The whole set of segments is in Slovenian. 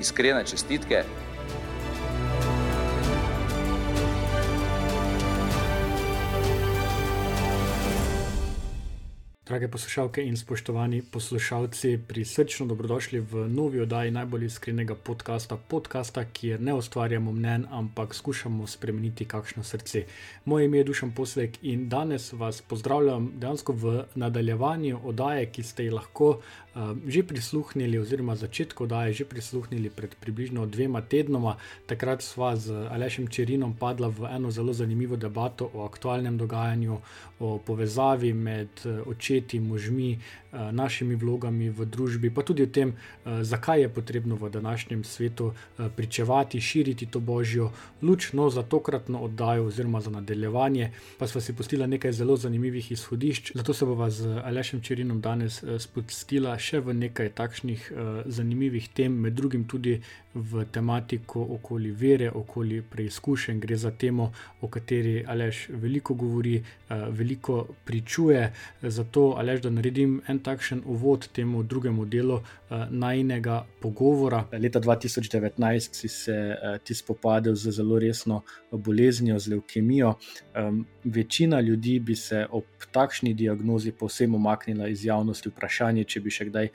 Iskrene čestitke. Drage poslušalke in spoštovani poslušalci, prisrčno dobrodošli v novi oddaji najbolj iskrenega podcasta, podcasta, kjer ne ustvarjamo mnen, ampak skušamo spremeniti kakšno srce. Moje ime je Dušan Poslek in danes vas pozdravljam dejansko v nadaljevanju oddaje, ki ste ji lahko uh, že prisluhnili, oziroma začetku oddaje že prisluhnili pred približno dvema tednoma. Takrat sva z Alešem Čerinom padla v eno zelo zanimivo debato o aktualnem dogajanju, o povezavi med očemi očeti, možmi, eh, našimi vlogami v družbi, pa tudi o tem, eh, zakaj je potrebno v današnjem svetu eh, pričevati, širiti to božjo luč. No, za tokratno oddajo, oziroma za nadaljevanje, pa smo si postili nekaj zelo zanimivih izhodišč. Zato se bova z Alešem Čerinom danes spustila še v nekaj takšnih zanimivih tem, med drugim tudi v tematiko okoli vere, okoli preizkušenj. Gre za temo, o kateri Aleš veliko govori, veliko pričuje. Zato Alež, da naredim en takšen uvod temu drugemu delu uh, najnega pogovora. Leta 2019 si se uh, ti spopadel z zelo resno boleznijo, z leukemijo. Večina ljudi bi se ob takšni diagnozi povsem umaknila iz javnosti, vprašanje, če bi še kdaj.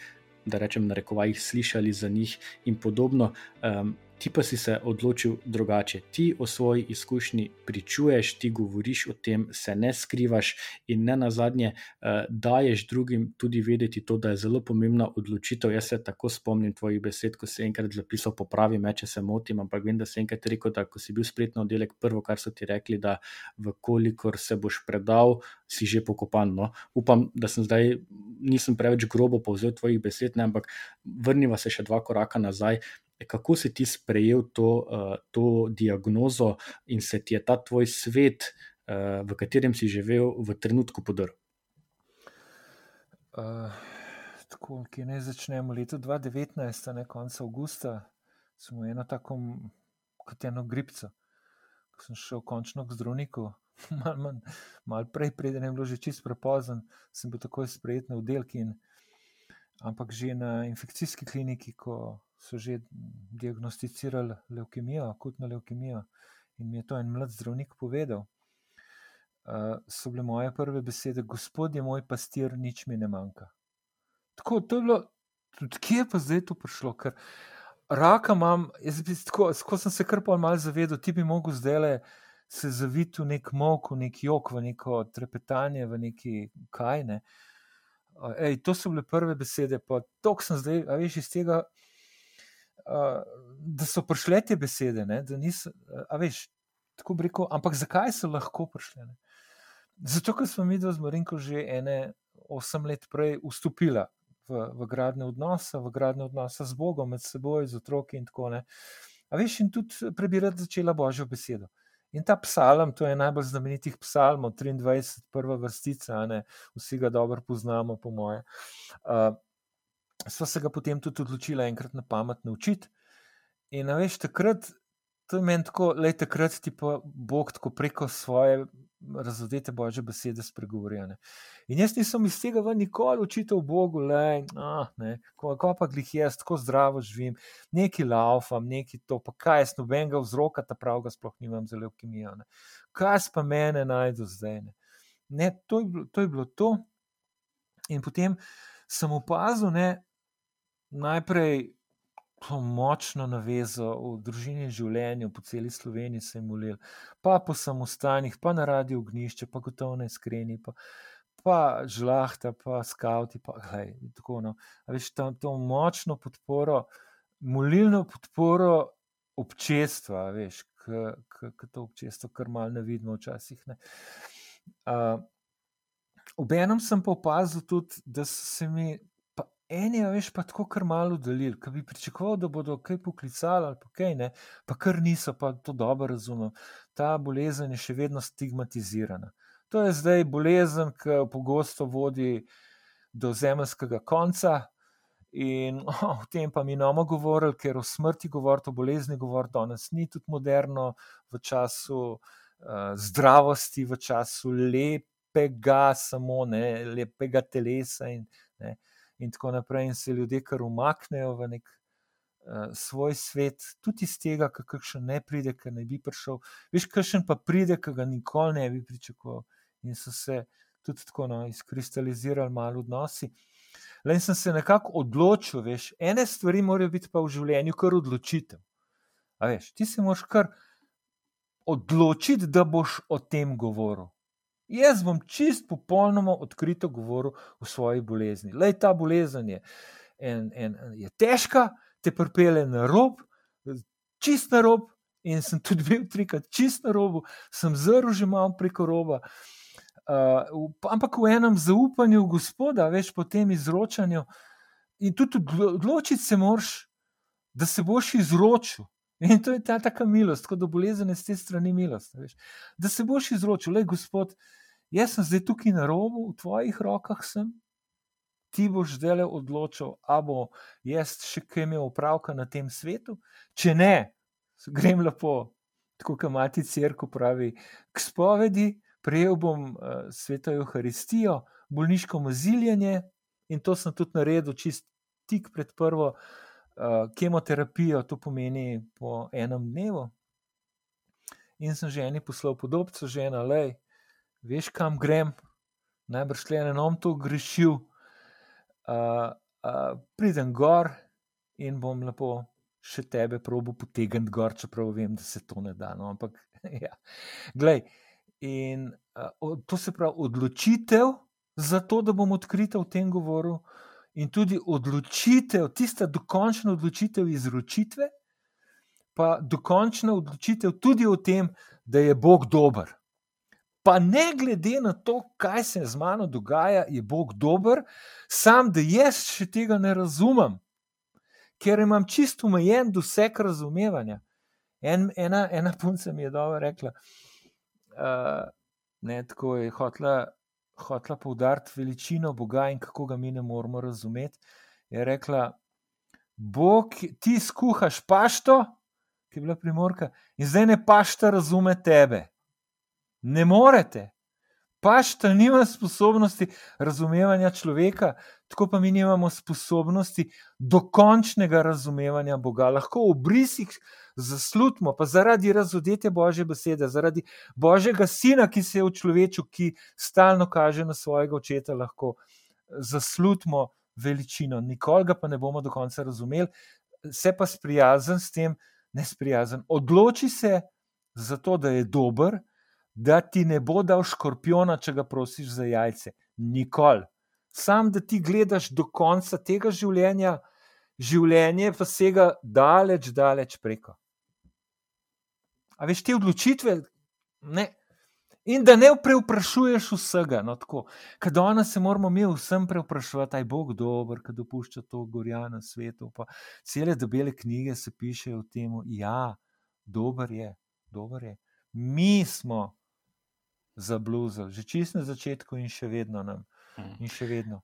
Da rečem, na rekovajih, slišali za njih, in podobno. Um, ti pa si se odločil drugače. Ti o svoji izkušnji pričuješ, ti govoriš o tem, se ne skrivaš in ne na zadnje, uh, daješ drugim tudi vedeti to, da je zelo pomembna odločitev. Jaz se tako spomnim tvojih besed, ko si enkrat zapisal: Popravi me, če se motim, ampak vem, da si enkrat rekel, da ko si bil spletno oddelek, prvo, kar so ti rekli, da vkolikor se boš predal, si že pokopan. No? Upam, da sem zdaj. Nisem preveč grobo povzel tvojih besed, ne, ampak vrniva se še dva koraka nazaj kako si ti sprejel to, uh, to diagnozo in se ti je ta tvoj svet, uh, v katerem si živel, v trenutku podaril? Uh, ki ne začnemo leta 2019, ne konec avgusta, smo eno tako, kot eno gripco. Ko sem šel končno k zdravniku, malo mal prej, preden je bilo že čisto prepozno, sem bil takoj sprejet na oddelki. Ampak že na infekcijski kliniki, ko so že diagnosticirali leukemijo, akutno leukemijo. In mi je to en mlad zdravnik povedal. Uh, so bile moje prve besede, Gospod je moj pastir, nič mi ne manjka. Tako, je bilo, tudi kje je pa zdaj to prišlo? Ker raka imam, jaz bi tako, ko sem se kar pol mal zavedel, ti bi mogel zdaj le se zaviti v nek mok, v nek jok, v neko trepetanje, v neki kajne. Uh, ej, to so bile prve besede, pa to sem zdaj, a veš, iz tega da so prišle te besede, ne, da niso, a veš, tako bi rekel, ampak zakaj so lahko prišle? Ne? Zato, ker smo mi dva z Marinko že ene osem let prej vstopila v, v gradne odnose, v gradne odnose z Bogom, med seboj, z otroki in tako naprej. A veš, in tudi prebirati začela Božjo besedo. In ta psalm, to je najbolj znamenitih psalmov, 23, prva vrstica, ne, vsi ga dobro poznamo, po moje. Uh, sva se ga potem tudi odločila enkrat na pamet naučiti. In veš, takrat, to je meni tako, le takrat ti pa Bog tako preko svoje razodete božje besede spregovorjene. In jaz nisem iz tega ven nikoli učitelj Bogu, le, ah, ne, ko, ko pa glih jaz tako zdravo živim, neki laufam, neki to, pa kaj jaz nobenega vzroka, ta pravga sploh nimam za leukemijo. Kaj pa mene najdu zdaj? Ne. Ne, to, je bilo, to je bilo to. In potem sem opazil, ne, najprej to močno navezo v družini življenja, po celi Sloveniji se je molil, pa po samostanjih, pa na radi ognišče, pa gotovo na iskreni, pa, pa žlahta, pa skavti, pa gledaj, tako no. A veš, tam to močno podporo, molilno podporo občestva, veš, k to občestvo, kar mal ne vidimo včasih, ne. Uh, Obenem sem pa opazil tudi, da so se mi eni, a veš, pa tako kar malo delili, ki bi pričakoval, da bodo kaj poklicali ali pa kaj ne, pa kar niso, pa to dobro razumem. Ta bolezen je še vedno stigmatizirana. To je zdaj bolezen, ki pogosto vodi do zemljskega konca. In oh, o tem pa mi imamo govorili, ker o smrti govoriti, o bolezni govoriti, danes ni tudi moderno, v času uh, zdravosti, v času lepega, samo ne, lepega telesa. In, ne, in tako naprej, in se ljudje kar umaknejo v nek uh, svoj svet, tudi iz tega, kar še ne pride, ker ne bi prišel. Veš, kar še pa pride, ki ga nikoli ne bi pričakoval. In so se tudi tako no, izkristalizirali malo odnosi. Le sem se nekako odločil, veš, ene stvari morajo biti pa v življenju kar odločitev. A veš, ti se moraš kar odločiti, da boš o tem govoril. Jaz bom čist popolnoma odkrito govoril o svoji bolezni. Lej, ta bolezen je, en, en, je težka, te pripelje na rob, čist na rob. In sem tudi bil trikrat čist na robu, sem zelo že malo preko roba. Uh, ampak v enem zaupanju gospoda, veš po tem izročanju, in tudi odločiti se moraš, da se boš izročil. In to je ta taka milost, kot da bolezen je z te strani milost. Veš. Da se boš izročil, le gospod, uh, jaz sem zdaj tukaj na robu, v tvojih rokah sem, ti boš zdaj le odločil, ali bo jaz še kaj imel opravka na tem svetu. Če ne, grem lepo, tako kot mati crkva pravi, k spovedi, prejel bom uh, sveto Euharistijo, bolniško maziljenje in to sem tudi naredil čist tik pred prvo. Uh, kemoterapijo, to pomeni po enem dnevu. In sem že eni poslal podobce, že ena, lej, veš, kam grem, najbrž le enom to grešil. Uh, uh, pridem gor in bom lepo še tebe probo potegniti gor, čeprav vem, da se to ne da. No, ampak, ja. Glej, in uh, to se pravi odločitev za to, da bom odkrita v tem govoru, in tudi odločitev, tista dokončna odločitev izročitve, pa dokončna odločitev tudi o tem, da je Bog dober. Pa ne glede na to, kaj se z mano dogaja, je Bog dober, sam da jaz še tega ne razumem, ker imam čisto omejen doseg razumevanja. En, ena, ena punca mi je dobro rekla, uh, ne, tako je hotla, hotla poudariti veličino Boga in kako ga mi ne moramo razumeti. Je rekla, Bog, ti skuhaš pašto, ki je bila primorka, in zdaj ne pašta razume tebe. Ne morete. Pašta nima sposobnosti razumevanja človeka, tako pa mi nimamo sposobnosti dokončnega razumevanja Boga. Lahko v brisih zaslutimo, pa zaradi razodete Božje besede, zaradi Božjega sina, ki se je v človeku, ki stalno kaže na svojega očeta, lahko zaslutimo veličino. Nikoli ga pa ne bomo do konca razumeli, se pa sprijazen s tem, ne sprijazen. Odloči se za to, da je dober da ti ne bo dal škorpiona, če ga prosiš za jajce. Nikoli. Sam, da ti gledaš do konca tega življenja, življenje pa sega daleč, daleč preko. A veš te odločitve? Ne. In da ne preuprašuješ vsega. No, Kaj danes se moramo mi vsem preuprašovati, aj Bog dober, ki dopušča to gorja na svetu. Pa cele debele knjige se pišejo o tem, ja, dober je, dober je. Mi smo zabluzili, že čist na začetku in še vedno nam. In še vedno.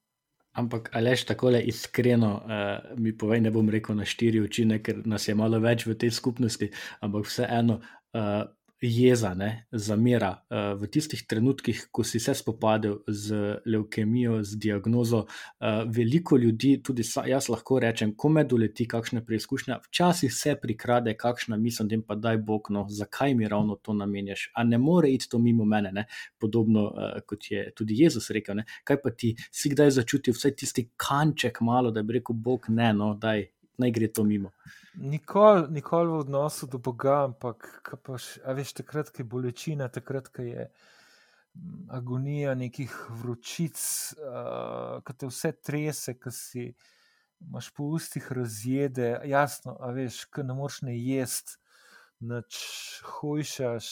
Ampak, alež tako le iskreno, uh, mi povej, ne bom rekel na štiri oči, ne, ker nas je malo več v tej skupnosti, ampak vseeno, uh, jeza, ne, zamera uh, v tistih trenutkih, ko si se spopadel z leukemijo, z diagnozo. Uh, veliko ljudi, tudi sa, jaz lahko rečem, ko me doleti kakšna preizkušnja, včasih se prikrade kakšna misel, da pa daj Bog, no, zakaj mi ravno to namenjaš. A ne more iti to mimo mene, ne? podobno uh, kot je tudi Jezus rekel. Ne? Kaj pa ti si kdaj začutil vsaj tisti kanček malo, da bi rekel Bog, ne, no, daj, naj gre to mimo. Nikoli nikol v odnosu do Boga, ampak paš, veš, takrat, ko je bolečina, takrat, ko je mm, agonija nekih vročic, uh, ko te vse trese, ki si imaš po ustih razjede, jasno, a veš, ko ne moreš ne jesti, noč hojšaš.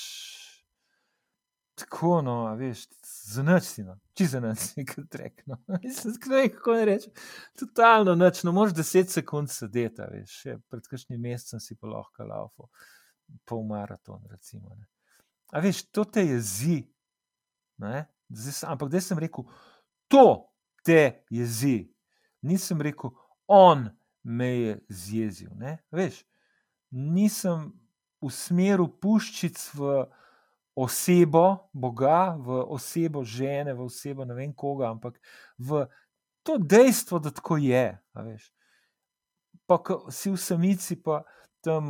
Tako, no, veš, za noč si, no, če za noč si, kot rek. No. Mislim, ne vem, kako ne rečem. Totalno noč, no, moraš 10 sekund sedeti, veš, še pred kakšnim mesecem si pa lahko laufo, pol maraton, recimo. Ne. A veš, to te jezi. Zdaj, ampak zdaj sem rekel, to te jezi. Nisem rekel, on me je zjezil. Veš, nisem usmeril puščic v osebo Boga, v osebo žene, v osebo ne vem koga, ampak v to dejstvo, da tako je. Pa si v samici, pa tam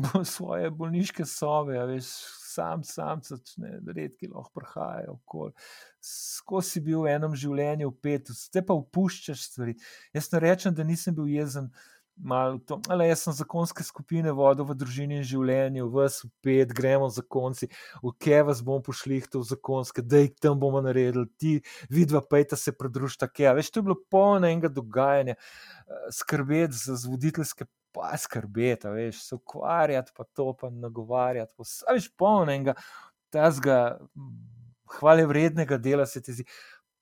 svoje bolniške sobe, veš, sam, sam, začne, redki lahko prihajajo okoli. Skozi si bil v enem življenju upet, zdaj pa upuščaš stvari. Jaz ne rečem, da nisem bil jezen. Malo to, ali jaz sem zakonske skupine vodil v družini in življenju, vas upet, gremo zakonci, v kje vas bomo pošli, to v zakonske, da jih tam bomo naredili, ti, vidva, pejta se pridružita, kje. a Veš, to je bilo polno enega dogajanja, eh, skrbeti za za voditeljske, pa skrbeti, veš, se ukvarjati, pa to, pa nagovarjati, pa vse, a veš, polno enega tazga hvale vrednega dela se ti zdi,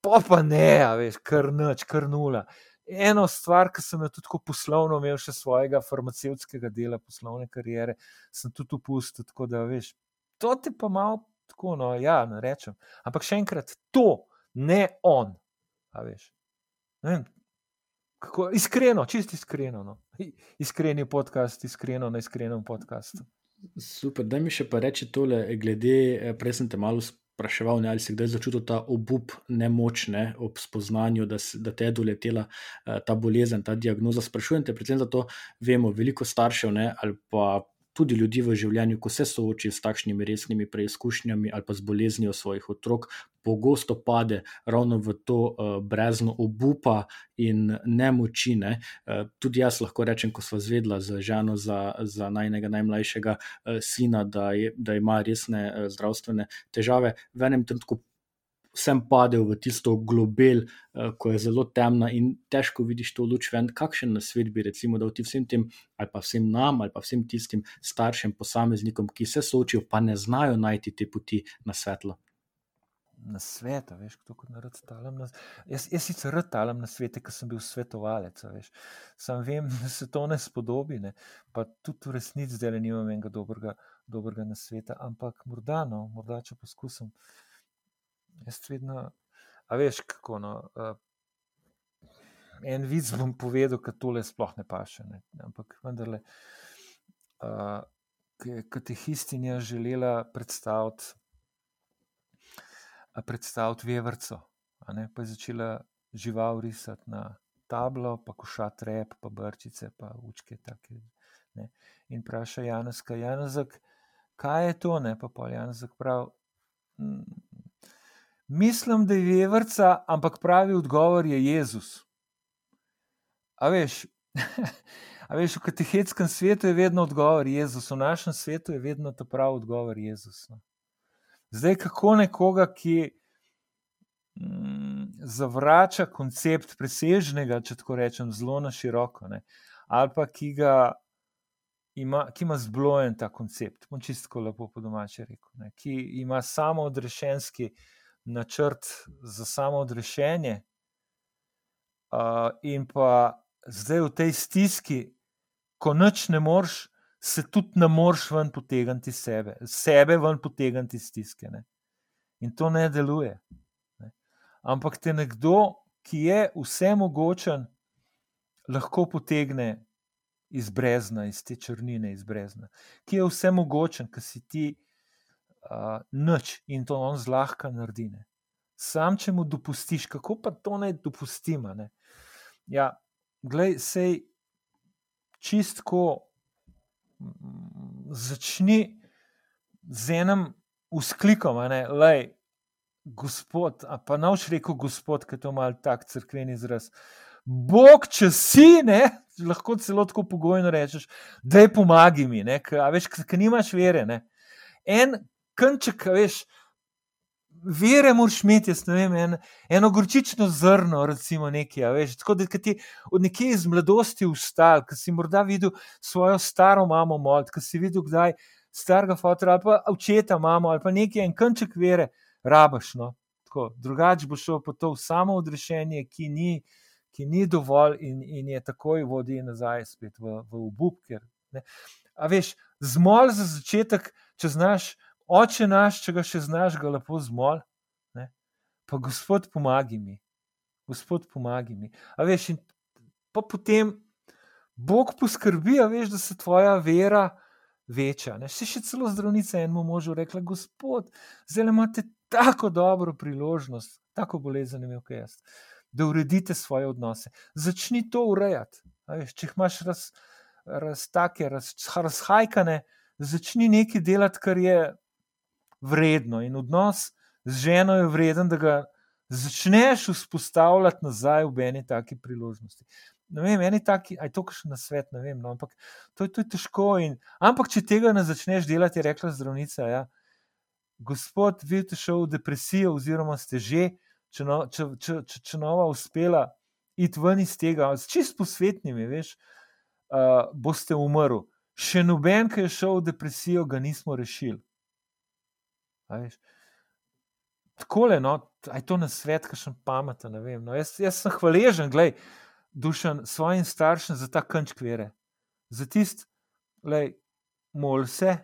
pa pa ne, veš, kar nič, kar nula. Eno stvar, ki sem jo tudi poslovno imel, še svojega farmacevtskega dela, poslovne kariere, sem tudi upustil. Tako da, veš, to ti pa malo tako, no, ja, ne rečem. Ampak še enkrat, to, ne on. A veš. Ne vem, kako, iskreno, čist iskreno. No. Iskreni podcast, iskreno na iskrenem podkastu. Super, da mi še pa reči tole, glede, eh, prej sem te malo spraševal, ne, ali si kdaj začutil ta obup nemoč ne, ob spoznanju, da, da te je doletela eh, ta bolezen, ta diagnoza. Sprašujem te predvsem zato, vemo, veliko staršev ne, ali pa tudi ljudi v življenju, ko se soočijo s takšnimi resnimi preizkušnjami ali pa z boleznijo svojih otrok, pogosto pade ravno v to uh, brezno obupa in nemoči. Ne. Uh, tudi jaz lahko rečem, ko sva zvedla z ženo za, za najnega najmlajšega uh, sina, da, je, da ima resne uh, zdravstvene težave, v enem trenutku sem padel v tisto globel, uh, ko je zelo temna in težko vidiš to luč ven. Kakšen nasvet bi recimo dal ti vsem tem, ali pa vsem nam, ali pa vsem tistim staršem, posameznikom, ki se soočijo, pa ne znajo najti te poti na svetlo. Na svet, veš, kdo kot narod talam. Na... Jaz, jaz sicer rad talam na svete, ker sem bil svetovalec, veš. Sam vem, da se to ne spodobi, ne. pa tudi v resnici zdaj le nimam enega dobrega, dobrega na sveta, ampak morda, no, morda če poskusim. Jaz vedno, a veš, kako no. Uh, en vic bom povedal, ker tole sploh ne paše, ne. ampak vendarle. Uh, Katehistinja želela predstaviti a predstaviti vevrco. Ne, pa je začela žival risati na tablo, pa košat rep, pa brčice, pa učke. Take, ne. In vpraša Janezek, kaj je to? Ne? Pa pol Janezek pravi, "Mm, mislim, da je vevrca, ampak pravi odgovor je Jezus. A veš, a veš, v katehetskem svetu je vedno odgovor Jezus, v našem svetu je vedno ta pravi odgovor Jezus. No. Zdaj, kako nekoga, ki mm, zavrača koncept presežnega, če tako rečem, zelo na široko, ne, ali pa ki ga ima, ki ima zblojen ta koncept, bom čisto lepo po domače rekel, ne, ki ima samo odrešenski načrt za samo odrešenje, uh, in pa zdaj v tej stiski, ko noč ne moreš, se tudi ne moreš ven potegniti sebe, sebe ven potegniti iz stiske. Ne. In to ne deluje. Ne. Ampak te nekdo, ki je vse mogočen, lahko potegne iz brezna, iz te črnine, iz brezna, ki je vse mogočen, ki si ti uh, noč in to on zlahka naredi. Ne. Sam, če mu dopustiš, kako pa to naj dopustimo. Ne? Ja, glej, sej čistko začni z enim ne, lej, gospod, a pa nauč rekel gospod, ker to mal tak crkveni izraz. Bog, če si, ne, lahko celo tako pogojno rečeš, da je pomagi mi, ne, ker, a veš, ker nimaš vere, ne. En kanček, veš, vere moraš imeti, jaz ne vem, en, eno gorčično zrno, recimo nekaj, a veš, tako da ti od nekje iz mladosti ustal, ki si morda videl svojo staro mamo molt, ki si videl, kdaj starega fotora ali pa očeta, mamo ali pa nekaj en kanček vere, rabaš. No? Drugače bo šel po to samo odrešenje, ki ni, ki ni dovolj in, in je takoj vodi nazaj spet v, v obup. Ker, A veš, zmol za začetek, če znaš, oče naš, če ga še znaš, ga lepo zmol. Ne? Pa gospod, pomagi mi, gospod, pomagi mi. A veš, in pa potem Bog poskrbi, veš, da se tvoja vera veča. Ne? Si še celo zdravnica enemu možu rekla, gospod, zdaj imate tako dobro priložnost, tako bolezen imel, kaj jaz, da uredite svoje odnose. Začni to urejati. Veš, če imaš raz, raz, take, raz, razhajkane, začni nekaj delati, kar je vredno. In odnos z ženo je vreden, da ga začneš vzpostavljati nazaj v eni taki priložnosti ne vem, eni taki, aj to, kar še na svet, ne vem. No, ampak to to je težko. In, ampak, če tega ne začneš delati, je rekla zdravnica. Ja, gospod, vi ste šel v depresijo, oziroma ste že, če, no, če, če, če, če nova uspela iti ven iz tega, s čist posvetnimi, veš, uh, boste umrli. Še noben, ki je šel v depresijo, ga nismo rešili. Tako je, no, aj to na svet, ki še pameten. No, jaz, jaz sem hvaležen, gledaj dušan svojim staršem za ta kančk vere. Za tist, le, mol se,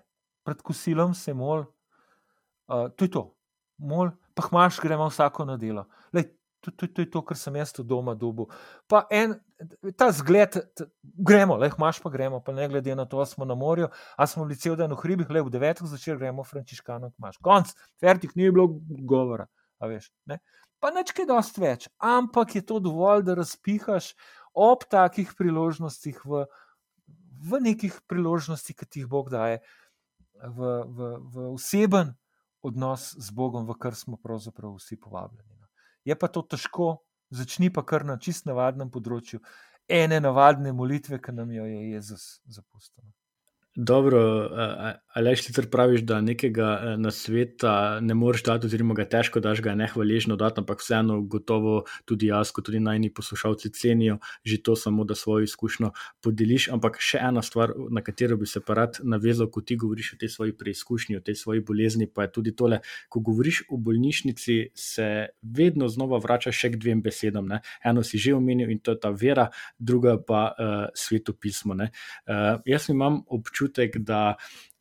pred kosilom se mol, uh, to je to, mol, pa imaš, gremo vsako na delo. Lej, to, to, to je to, kar sem jaz tu doma dobil. Pa en, ta zgled, t, gremo, le, imaš pa gremo, pa ne glede na to, da smo na morju, a smo bili cel dan v hribih, le v devetih začeli gremo, frančiškano, imaš. Konc, fertik, ni bilo govora, a veš. Ne? pa neč kaj dosti več, ampak je to dovolj, da razpihaš ob takih priložnostih, v, v nekih priložnostih, ki ti jih Bog daje, v, v, v oseben odnos z Bogom, v kar smo pravzaprav vsi povabljeni. No. Je pa to težko, začni pa kar na čist navadnem področju, ene navadne molitve, ki nam jo je Jezus zapustil. Dobro, ali si ti praviš, da nekega e, nasveta ne moreš dati, oziroma ga težko daš, ga je nehvaležno dati, ampak vseeno, gotovo tudi jaz, kot tudi najni poslušalci, cenijo že to, samo da svojo izkušnjo podeliš. Ampak še ena stvar, na katero bi se pa rad navezal, ko ti govoriš o tej svoji preizkušnji, o tej svoji bolezni, pa je tudi tole. Ko govoriš o bolnišnici, se vedno znova vračaš še k dvem besedam. Ne? Eno si že omenil in to je ta vera, druga pa uh, svetopismo. Uh, jaz imam občutek, občutek, da,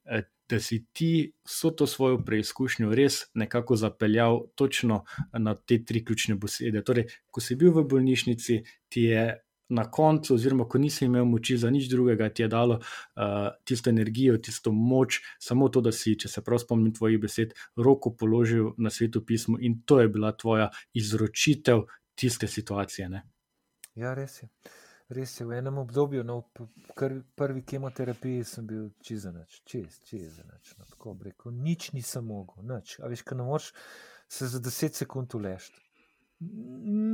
eh, da si ti vso to svojo preizkušnjo res nekako zapeljal točno na te tri ključne besede. Torej, ko si bil v bolnišnici, ti je. Na koncu, oziroma, ko nisi imel moči za nič drugega, ti je dalo uh, tisto energijo, tisto moč, samo to, da si, če se prav spomnim tvojih besed, roko položil na svetu pismo in to je bila tvoja izročitev tiste situacije. Ne? Ja, res je. Uh, res je v enem obdobju, no, v prvi kemoterapiji sem bil čez noč, čez, čez noč. No, tako rekel, nič nisem mogel, nič. A veš, kaj ne moreš se za deset sekund uležiti.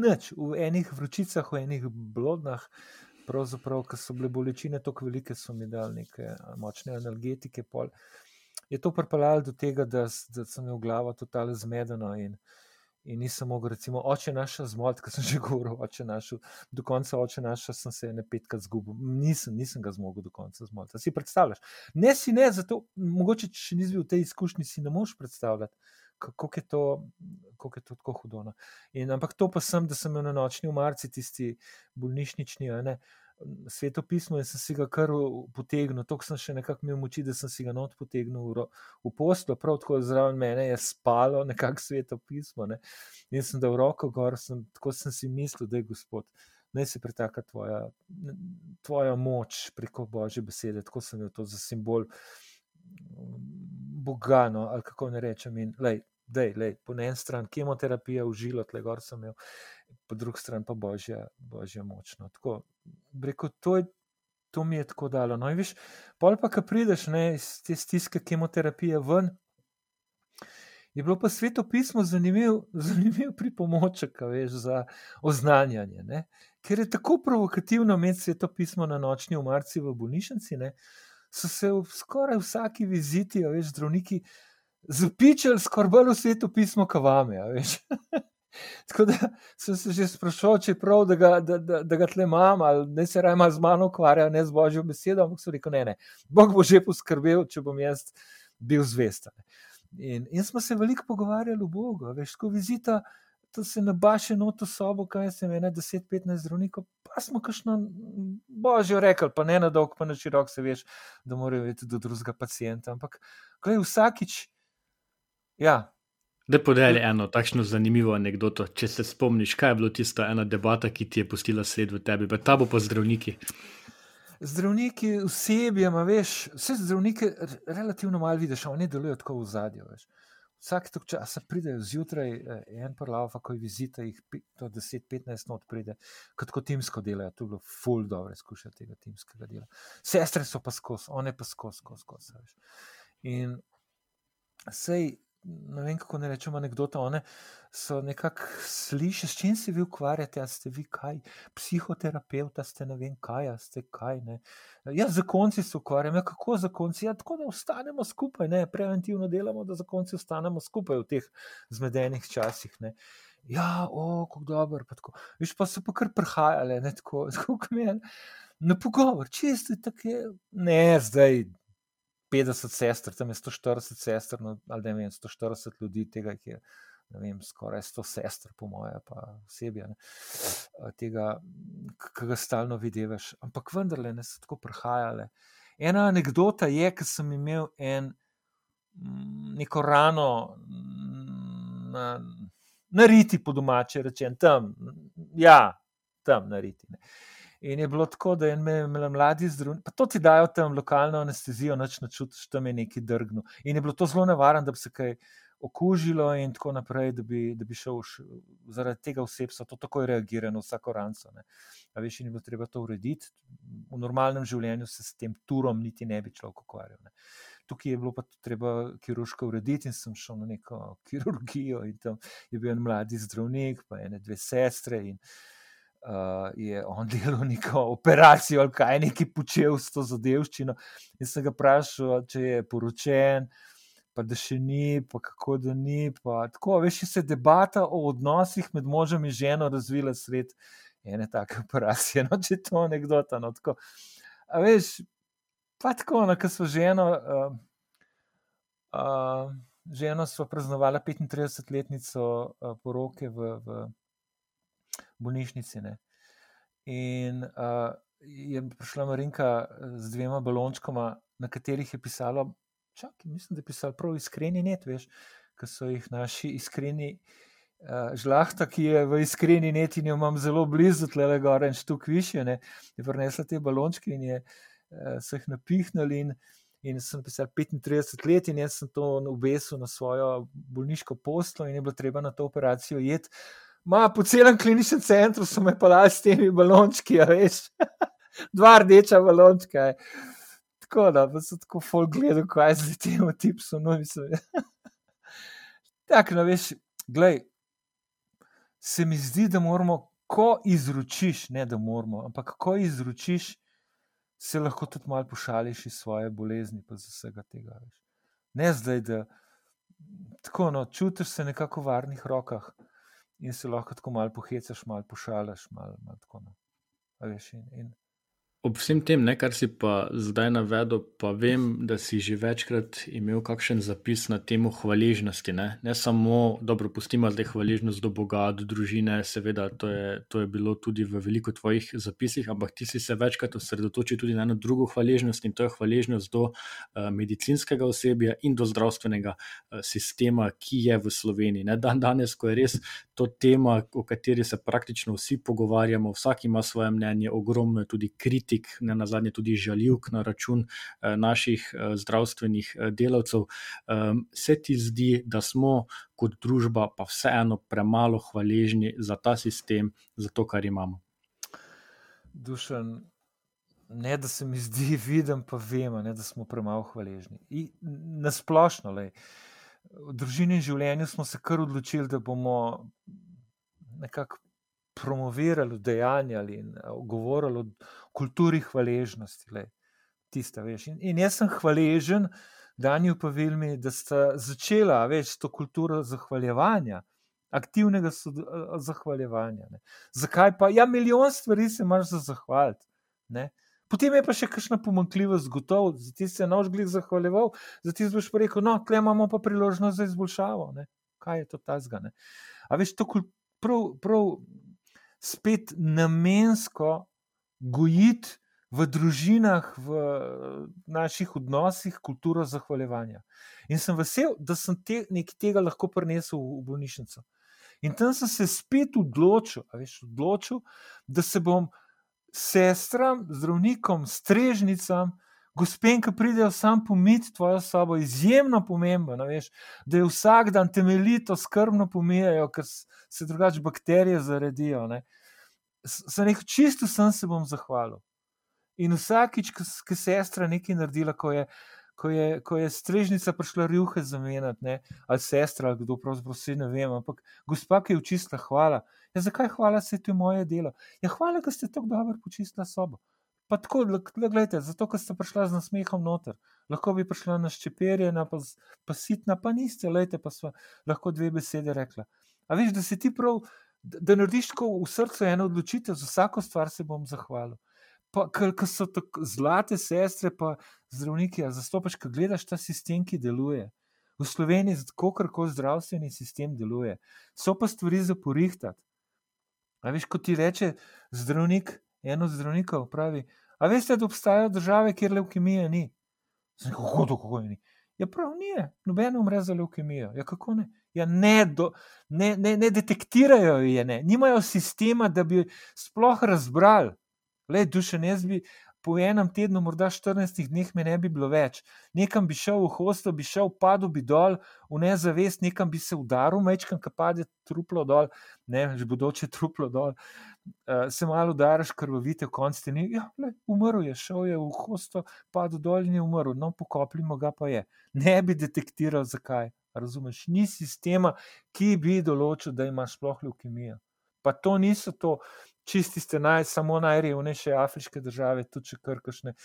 Nič, v enih vročicah, v enih blodnah, pravzaprav, ker so bile bolečine tako velike, so mi dali neke močne analgetike. Pol. Je to pripeljalo do tega, da, da sem imel glavo totalno zmedeno in uh, in nisem mogel, recimo, oče naša zmot, ki sem že govoril, oče naša, do konca oče naša sem se ne petkrat zgubil, nisem, nisem ga zmogel do konca zmot. Si predstavljaš? Ne si ne, zato mogoče, če nisi bil v tej izkušnji, si ne moš predstavljati. Kako je to, kako je to tako hudo. No. In, ampak to pa sem, da sem imel na nočni umarci, tisti bolnišnični, ne, uh, svetopismo in sem si ga kar potegnil. To sem še nekako imel moči, da sem si ga not potegnil v, v poslo, prav tako zraven mene je spalo nekako svetopismo. Ne. In sem dal roko gor, sem, tako sem si mislil, da je Gospod. Naj se pretaka tvoja, tvoja moč preko Božje besede, tako sem jo to za simbol Boga, no, ali kako ne rečem. In, lej, dej, lej, po eni strani kemoterapija, užilo, tle gor sem imel, po drugi strani pa Božja, Božja moč. No. Tako, Reko, to, je, to mi je tako dalo. No, viš, pol pa, ki prideš ne, iz te stiske kemoterapije ven, je bilo pa sveto pismo zanimiv, zanimiv pripomoček veš, za oznanjanje. Ne. Ker je tako provokativno imeti sveto pismo na nočni umarci v bolnišnici, ne, so se v skoraj vsaki viziti, veš, zdravniki zapičali skoraj bolj v sveto pismo, kot vame. Tako da sem se že sprašoval, če je prav, da ga, da, da, da ga tle imam, ali ne se raje z mano ukvarja, ne z božjo besedo. Ampak so rekel, ne, ne, Bog bo že poskrbel, če bom jaz bil zvest. In, in smo se veliko pogovarjali o Bogu, veš, ko vizita. To se ne baše noto sobo, kaj se meni, 10-15 zdravnikov, pa smo kašno božjo rekli, pa ne na dolg, pa na širok, se veš, da morajo vedeti do drugega pacijenta. Ampak, gledaj, vsakič, ja, Da podeli eno takšno zanimivo anegdoto, če se spomniš, kaj je bilo tista ena debata, ki ti je pustila sled v tebi, pa ta bo pa zdravniki. Zdravniki, osebje, veš, vse zdravnike relativno malo vidiš, oni delujejo tako v zadju. Vsak tok časa pridejo zjutraj, eh, en parlava, ko je vizita, jih 10-15 not pride, kot ko timsko delajo. To je bilo full dobro izkušnja tega timskega dela. Sestre so pa skozi, one pa skozi, skozi, skozi. In sej ne vem, kako ne rečem, anekdota. One so nekako sliši, s čim se vi ukvarjate, a ste vi kaj, psihoterapeut, ste ne vem kaj, a ste kaj. Ne? Ja, za konci se ukvarjam, ja, kako za konci. Ja, tako da ostanemo skupaj, ne? preventivno delamo, da za konci ostanemo skupaj v teh zmedenih časih. Ne? Ja, o, kako dobro. Pa Viš pa so pa kar prihajali, ne tako, kot meni. Na pogovor, če ste tako, ne, zdaj 50 sester, tam je 140 sester, no, ali ne vem, 140 ljudi, tega je vem, skoraj 100 sester, po moje, pa osebje, tega, ki ga stalno vidiš. Ampak vendarle ne so tako prihajale. Ena anekdota je, ki sem imel en, neko rano na, na riti, po domače rečem, tam, ja, tam na riti. Ne. In je bilo tako, da je imel mladi zdravnik, pa to ti dajo tam lokalno anestezijo, noč načutiš, tam je neki drgno. In je bilo to zelo nevarno, da bi se kaj okužilo in tako naprej, da bi, da bi šel zaradi tega vsebstva, to takoj reagira na vsako ranco. Ne. A veš, in je bilo treba to urediti. V normalnem življenju se s tem turom niti ne bi človek ukvarjal. Ne. Tukaj je bilo pa treba kirurško urediti, in sem šel na neko kirurgijo. Tam je bil en mladi zdravnik, pa ene dve sestre. In, uh, je on delal neko operacijo ali kaj neki počel s to zadevščino. In sem ga vprašal, če je poročen, pa da še ni, pa kako da ni. Tako, veš, se debata o odnosih med možem in ženo razvila sred ene take operacije. No, če to nekdo tam no, tako. A veš, pa tako, no, ker smo ženo. Uh, uh, Ženo smo praznovali 35-letnico poroke v, v bolnišnici. Ne. In uh, je prišla Marinka z dvema balončkoma, na katerih je pisalo, čakaj, mislim, da je pisalo prav iskreni net, veš, ki so jih naši iskreni. Uh, žlahta, ki je v iskreni neti, jo imam zelo blizu, tle gore in štuk više, ne, je prinesla te balončke in je, uh, so jih napihnili. In, in sem pisal 35 let, in jaz sem to obesil na svojo bolniško poslo, in je bilo treba na to operacijo jeti. Ma, po celem kliničnem centru so me pelali s temi balončki, ja, veš, dva rdeča balončka. Je. Tako da, pa so tako folk gledali, kaj z tem tipom. No, tako, no, veš, glej, se mi zdi, da moramo, ko izročiš, ne da moramo, ampak ko izročiš, se lahko tudi malo pošališ iz svoje bolezni, pa z vsega tega. Veš. Ne zdaj, da tako, no, čutiš se nekako v varnih rokah in se lahko tako malo pohecaš, malo pošalaš, malo, malo tako. No. Veš, in, in, Ob vsem tem, ne, kar si pa zdaj navedel, pa vem, da si že večkrat imel kakšen zapis na temo hvaležnosti. Ne, ne samo, dobro, pustimo zdaj hvaležnost do Boga, do družine, seveda, to je, to je bilo tudi v veliko tvojih zapisih, ampak ti si se večkrat osredotočil tudi na eno drugo hvaležnost in to je hvaležnost do uh, medicinskega osebja in do zdravstvenega uh, sistema, ki je v Sloveniji. Ne, dan danes, ko je res to tema, o kateri se praktično vsi pogovarjamo, vsak ima svoje mnenje, ogromno je tudi kritik kritik, ne na zadnje tudi žaljivk na račun eh, naših eh, zdravstvenih eh, delavcev. Se ti zdi, da smo kot družba pa vseeno premalo hvaležni za ta sistem, za to, kar imamo? Dušan, ne da se mi zdi, vidim, pa vemo, ne, da smo premalo hvaležni. Nasplošno, le. V družini in življenju smo se kar odločili, da bomo nekako promovirali, dejanjali in eh, govorili o kulturi hvaležnosti. Le, tista, in, in jaz sem hvaležen, da ni upavilmi, da sta začela več to kulturo zahvaljevanja aktivnega sod, zahvaljevanja. Ne. Zakaj pa? Ja, milijon stvari se imaš za zahvaliti. Ne. Potem je pa še kakšna pomankljivost, gotovo, za ti se nož glih zahvaljeval, za ti boš pa rekel, no, tle imamo pa priložnost za izboljšavo. Ne. Kaj je to ta zgane? A veš, to prav, prav spet namensko gojiti v družinah, v naših odnosih, kulturo zahvaljevanja. In sem vesel, da sem te, nekaj tega lahko prenesel v, v bolnišnico. In tam sem se spet odločil, veš, odločil da se bom sestram, zdravnikom, strežnicam, gospem, ki pridejo sam pomiti tvojo sobo, izjemno pomembno, veš, da je vsak dan temeljito, skrbno pomijajo, ker se drugače bakterije zaredijo. Ne. Sem rekel, čisto sem se bom zahvalil. In vsakič, ki je sestra nekaj naredila, ko je, ko je, ko je strežnica prišla rjuhe zamenjati, ali sestra, ali kdo pravzaprav vse ne vem, ampak gospa, ki je učistila, hvala. Ja, zakaj hvala, se je to moje delo? Ja, hvala, ker ste tako dobro počistila sobo. Pa tako, gledajte, zato, ker ste prišla z nasmehom noter. Lahko bi prišla na ščeperjena, pa, pa sitna, pa niste, lejte, pa smo lahko dve besede rekla. A veš, da si ti prav, da, narediš tako v srcu eno odločitev, za vsako stvar se bom zahvalil. Pa, ker so tako zlate sestre, pa zdravniki, zastopaš, ki gledaš ta sistem, ki deluje. V Sloveniji, tako kot zdravstveni sistem deluje, so pa stvari za porihtati. A veš, kot ti reče zdravnik, eno zdravnikov pravi. A veste, da obstajajo države, kjer leukemije ni? Kako to, kako ni? Ja, prav ni, noben umre za leukemijo. Ja, kako ne? Ja, ne, do, ne, ne, ne detektirajo je, ne. nimajo sistema, da bi sploh razbrali. Le, duše, ne bi, po enem tednu, morda 14 dneh, me ne bi bilo več. Nekam bi šel v hosto, bi šel, padel bi dol, v nezavest, nekam bi se udaril, mečkam, ki pade truplo dol, ne, že bodoče truplo dol. Uh, se malo udariš, krvavite, v koncu ti ja, umrl je, šel je v hosto, padel dol in je umrl, no, pokopljimo ga pa je. Ne bi detektiral, zakaj. Razumeš, ni sistema, ki bi določil, da imaš sploh leukemijo. Pa to niso to, čisti ste naj, samo najrevnejše afriške države, tudi če krkšne,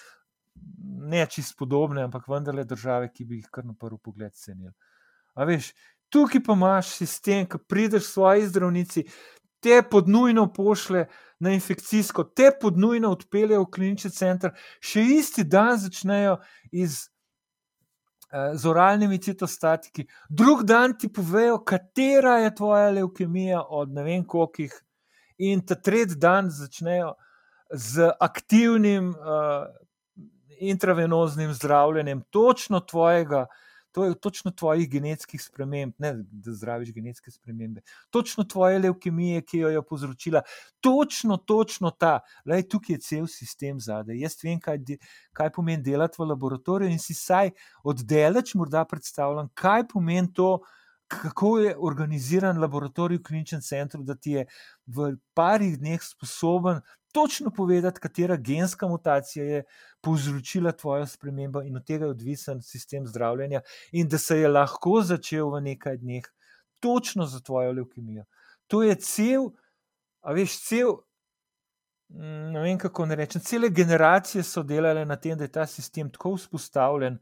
ne čist podobne, ampak vendarle države, ki bi jih kar na prvi pogled cenili. A veš, tukaj pa imaš sistem, ki prideš svoji zdravnici, te podnujno pošle na infekcijsko, te podnujno odpeljejo v klinični center, še isti dan začnejo iz. Z oralnimi citostatiki, drug dan ti povejo, katera je tvoja leukemija, od ne vem koliko in ta tretji dan začnejo z aktivnim uh, intravenoznim zdravljenjem, točno tvojega. To je točno tvojih genetskih sprememb, ne da zdraviš genetske spremembe, točno tvoje leukemije, ki jo je povzročila, točno, točno ta. Tukaj je cel sistem zadaj. Jaz vem, kaj, de, kaj pomeni delati v laboratoriju, in si saj oddaleč morda predstavljam, kaj pomeni to, kako je organiziran laboratorij v kliničnem centru, da ti je v parih dneh sposoben točno povedati, katera genska mutacija je povzročila tvojo spremembo in od tega je odvisen sistem zdravljenja, in da se je lahko začel v nekaj dneh, točno za tvojo leukemijo. To je cel, a veš, cel. Mm, ne vem, kako ne rečem. Cele generacije so delale na tem, da je ta sistem tako vzpostavljen,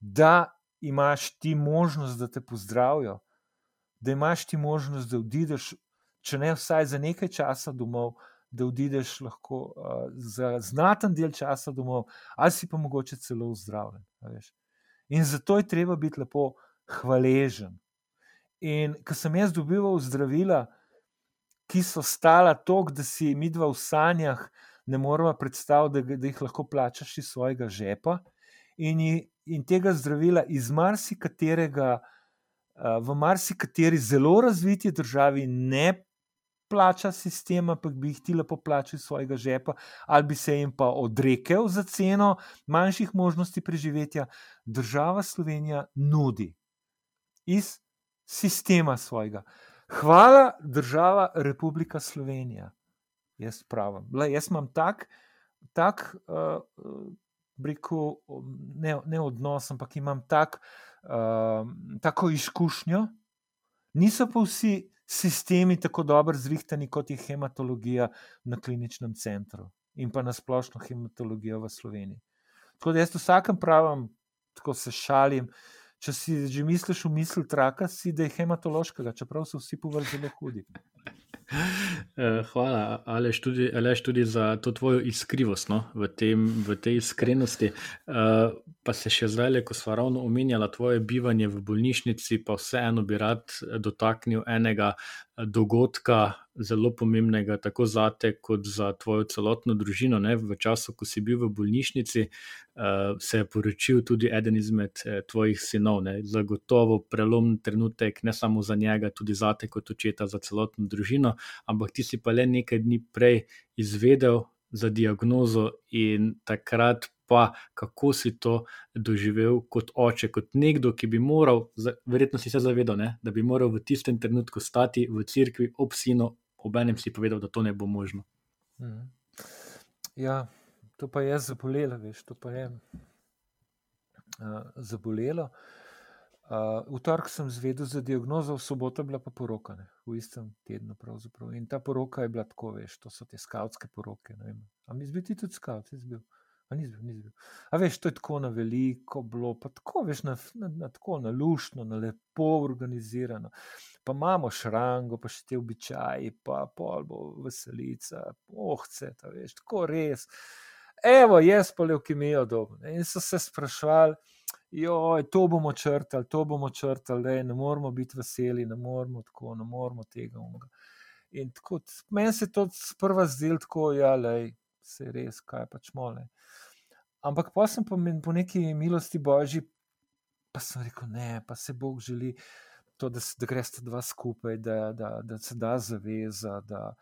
da imaš ti možnost, da te pozdravijo, da imaš ti možnost, da odideš, če ne vsaj za nekaj časa domov, da odideš lahko uh, za znaten del časa domov, ali si pa mogoče celo zdravljen. In zato je treba biti lepo hvaležen. In ko sem jaz dobival zdravila, ki so stala toliko, da si mi dva v sanjah ne moremo predstavljati, da, da jih lahko plačaš iz svojega žepa, in, in tega zdravila iz marsikaterega v marsikateri zelo razviti državi ne plača sistema, ampak bi jih ti lepo plačali iz svojega žepa, ali bi se jim pa odrekel za ceno manjših možnosti preživetja, država Slovenija nudi iz sistema svojega. Hvala, država Republika Slovenija. Jaz pravim. Le, jaz imam tak, tak uh, rekel, ne, ne odnos, ampak imam tak, uh, tako izkušnjo. Niso pa vsi sistemi tako dobro zrihtani, kot je hematologija na kliničnem centru in pa na splošno hematologijo v Sloveniji. Tako da jaz vsakem pravim, tako se šalim. Če si že misliš v misli traka, si da je hematološkega, čeprav so vsi povrh zelo hudi. Eh, hvala, Aleš, tudi, Aleš, tudi za to tvojo iskrivost no, v, tem, v tej iskrenosti. Uh, pa se še zdaj, ko smo ravno omenjali tvoje bivanje v bolnišnici, pa vseeno bi rad dotaknil enega dogodka, zelo pomembnega, tako za te, kot za tvojo celotno družino. Ne? V času, ko si bil v bolnišnici, uh, se je poročil tudi eden izmed uh, tvojih sinov. Ne? Zagotovo prelomen trenutek, ne samo za njega, tudi za te, kot očeta, za celotno družino. Ampak ti si pa le nekaj dni prej izvedel za diagnozo in takrat pa kako si to doživel kot oče, kot nekdo, ki bi moral, verjetno si se zavedal, ne, da bi moral v tistem trenutku stati v cerkvi ob sinu, ob enem si povedal, da to ne bo možno. Mhm. Ja, to pa je zabolelo, veš, to pa je uh, zabolelo. Uh, v torek sem zvedel za diagnozo, v soboto je bila pa poroka, ne, v istem tednu. Pravzaprav. In ta poroka je bila tako, veš, to so te skavtske poroke. Ampak zbi ti tudi skavt, jaz bil. Ni zbil, ni zbil. A veš, to je tako na veliko, bilo, pa tako, veš, na, na, na, tako na lušno, na lepo organizirano. Pa imamo šrango, pa še te običaji, pa pol bo veselica, ohce, ta veš, tako res. Evo, jaz pa leukemijo dobro. In so se sprašvali, joj, to bomo črtali, to bomo črtali, lej, ne moramo biti veseli, ne moramo tako, ne moramo tega umga. In tako, meni se to sprva zdelo tako, ja, lej, se res, kaj pač mole. Ampak pa sem po, po neki milosti božji, pa sem rekel, ne, pa se Bog želi to, da, da greš ta dva skupaj, da, da, da se da zaveza, da,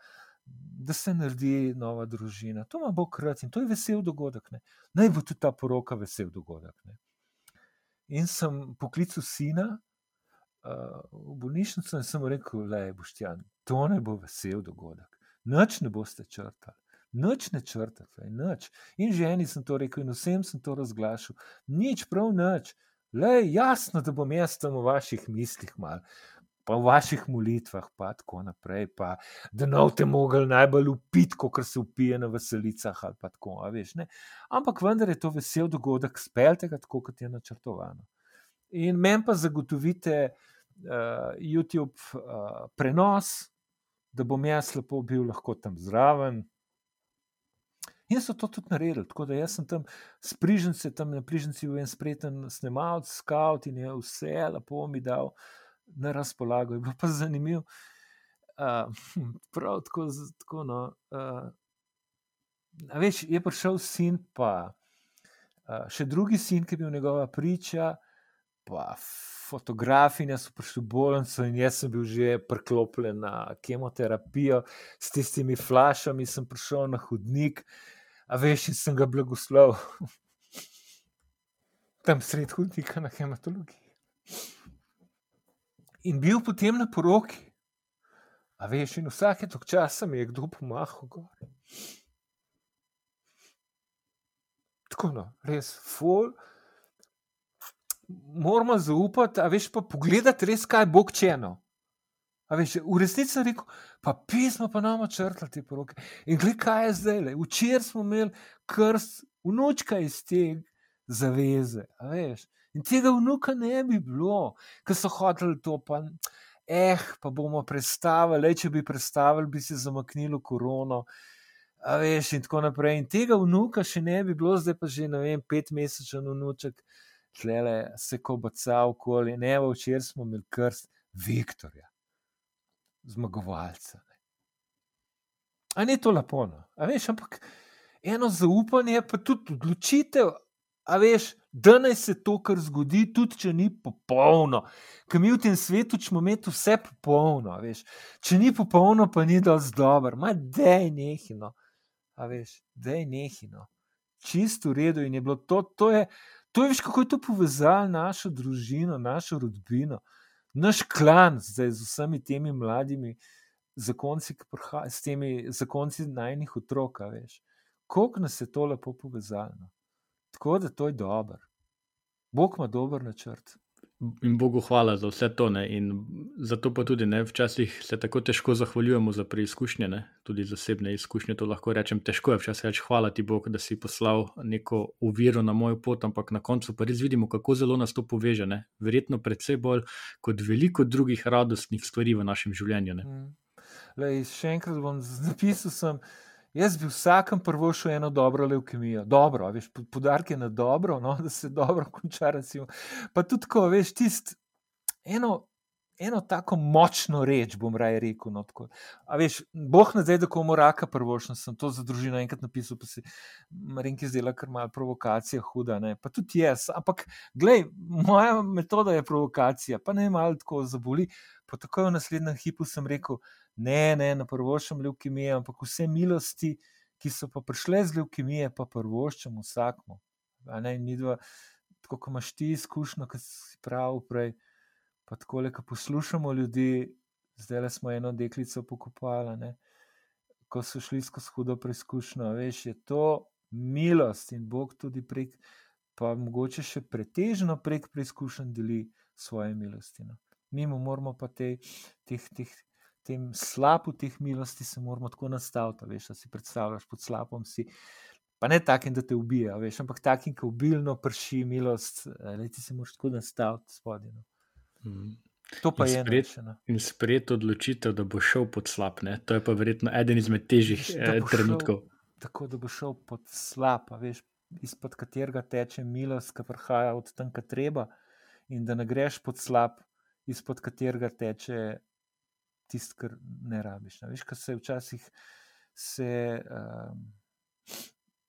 da se naredi nova družina. To ima Bog rad in to je vesel dogodek. Ne. Naj bo tudi ta poroka vesel dogodek. Ne. In sem poklical sina uh, v bolnišnico in sem rekel, da je Boštjan, to ne bo vesel dogodek. Noč ne boste črtali noč ne črtate, noč. In ženi sem to rekel, in vsem sem to razglašal, nič prav noč. Le jasno, da bom jaz tam v vaših mislih mal. Pa v vaših molitvah, pa tako naprej, pa da ne boste mogli najbolj upiti, kot se upije na veselicah. Tako, veš, Ampak vendar je to vesel dogodek, speljte ga tako, kot je načrtovano. In meni pa zagotovite uh, YouTube uh, prenos, da bom jaz lepo bil lahko tam zraven, In so to tudi naredili. Tako da jaz sem tam s prižnice, tam na prižnici bil en spreten snemalec, scout in je vse lepo mi dal na razpolago. Je bilo pa zanimivo. Uh, prav tako, tako no. Uh, veš, je prišel sin, pa uh, še drugi sin, ki je bil njegova priča, pa fotografinja so prišli v bolnico in jaz sem bil že priklopljen na kemoterapijo s tistimi flašami, sem prišel na hodnik a veš, in sem ga blagoslovil. Tam sred hodnika na hematologiji. In bil potem na poroki, a veš, in vsake tok časa mi je kdo pomahal gor. Tako no, res, ful. Moramo zaupati, a veš, pa pogledati res, kaj bo čeno. Veš, v resnici sem rekel, pa pismo pa nam črtali te poroke. In gledaj, kaj je zdaj. Včeraj smo imeli krst, vnučka iz te zaveze. In tega vnuka ne bi bilo, ker so hoteli to. Pa, eh, pa bomo predstavili, če bi predstavili, bi se zamaknilo korono. A veš, in tako naprej. In tega vnuka še ne bi bilo, zdaj pa že ne vem, pet mesečev vnuček, tlele se kobaca okoli. Ne, včeraj smo imeli krst Viktorja zmagovalca. Ali ni to lepo? No? Veš, ampak eno zaupanje, pa tudi odločitev, a veš, da naj se to, kar zgodi, tudi če ni popolno. Ker mi v tem svetu smo imeti vse popolno. Veš. Če ni popolno, pa ni dovolj dobro, ma da je nehino. A veš, da je nehino. Čisto v redu in je bilo to, to je, to je, veš, kako je to povezalo našo družino, našo rodbino naš klan, zdaj z vsemi temi mladimi zakonci, ki prihajajo, s temi zakonci najnih otrok, koliko nas je to lepo povezalo. Tako da to je dobro. Bog ima dober načrt. In Bogu hvala za vse to. Ne? In zato pa tudi ne, včasih se tako težko zahvaljujemo za preizkušnje, ne? tudi zasebne izkušnje. To lahko rečem, težko je včasih reči: Hvala ti, Bog, da si poslal neko uviro na mojo pot, ampak na koncu pa res vidimo, kako zelo nas to poveže. Ne? Verjetno predvsej bolj kot veliko drugih radostnih stvari v našem življenju. Mm. Lej, še enkrat bom zapisal. Sem, jaz bi vsakem prvo šel eno dobro leukemijo, dobro, veš, podarke na dobro, no, da se dobro konča. Recimo. Pa tudi, ko veš, tisti eno. Eno tako močno reč, bom raje rekel. No, A veš, boh ne zdaj, da komu raka prvošno, sem to za družino enkrat napisal, pa si Marinki zdela, ker ima provokacija huda. Ne? Pa tudi jaz. Ampak, glej, moja metoda je provokacija, pa ne malo tako zaboli. Pa tako v naslednjem hipu sem rekel, ne, ne, na prvoščem leukemije, ampak vse milosti, ki so pa prišle z leukemije, pa prvoščem vsakmu. Tako, ko imaš ti izkušnjo, ki si prav prej. Pa tako, ko poslušamo ljudi, zdaj le smo eno deklico pokopali, ne? ko so šli skozi hudo preizkušnjo. Veš, je to milost in Bog tudi prek, pa mogoče še pretežno prek preizkušenj deli svoje milosti. No? Mi moramo pa te, teh, teh, tem slabu teh milosti se moramo tako nastaviti. Veš, da si predstavljaš pod slabom si. Pa ne takim, da te ubija, veš, ampak takim, ki obilno prši milost, da ti se moraš tako nastaviti spodaj. No? Mm. To pa in je spred, eno. In sprejeti odločitev, da bo šel pod slab. Ne? To je pa verjetno eden izmed težjih eh, trenutkov. Šel, tako da bo šel pod slab, veš, izpod katerega teče milost, ki prihaja od tam, kjer treba, in da ne greš pod slab, izpod katerega teče tisto, kar ne rabiš. Ne? Veš, kaj se včasih se um,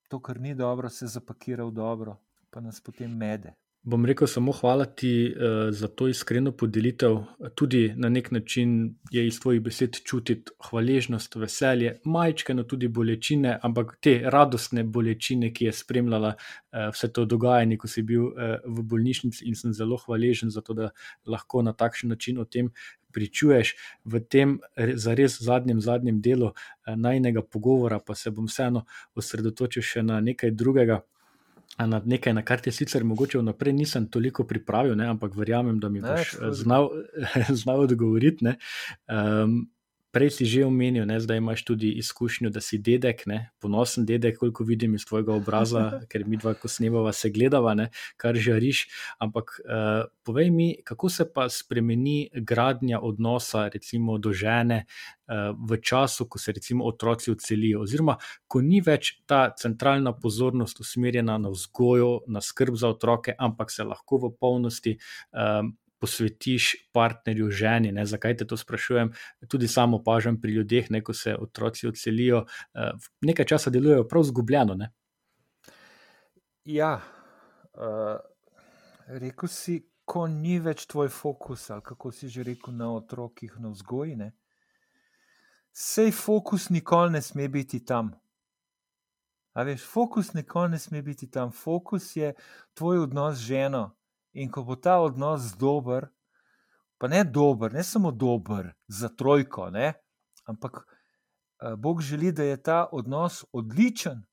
to, kar ni dobro, se zapakira v dobro, pa nas potem mede. Bom rekel samo hvala ti uh, za to iskreno podelitev. Tudi na nek način je iz tvojih besed čutiti hvaležnost, veselje, majčkeno tudi bolečine, ampak te radostne bolečine, ki je spremljala uh, vse to dogajanje, ko si bil uh, v bolnišnici in sem zelo hvaležen za to, da lahko na takšen način o tem. Pričuješ v tem zares zadnjem, zadnjem delu najnega pogovora, pa se bom vseeno osredotočil še na nekaj drugega na nekaj, na kar ti sicer mogoče vnaprej nisem toliko pripravil, ne, ampak verjamem, da mi boš ne, znal, znal odgovoriti. Um, prej si že omenil, ne, zdaj imaš tudi izkušnjo, da si dedek, ne, ponosen dedek, koliko vidim iz tvojega obraza, ker mi dva, ko snemava, se gledava, ne, kar žariš. Ampak uh, povej mi, kako se pa spremeni gradnja odnosa, recimo do žene. V času, ko se recimo otroci odselijo, oziroma ko ni več ta centralna pozornost usmerjena na vzgojo, na skrb za otroke, ampak se lahko v polnosti um, posvetiš partnerju, ženi. Ne? Zakaj te to sprašujem? Tudi samo opažam pri ljudeh, ne, ko se otroci odselijo, uh, nekaj časa delujejo prav zgubljeno. Ne? Ja, uh, rekel si, ko ni več tvoj fokus, ali kako si že rekel, na otrokih, na vzgoji. Sej fokus nikoli ne sme biti tam. A veš, fokus nikoli ne sme biti tam. Fokus je tvoj odnos z ženo, In ko bo ta odnos dober, pa ne dober, ne samo dober za trojko, ne? ampak uh, Bog želi, da je ta odnos odličen.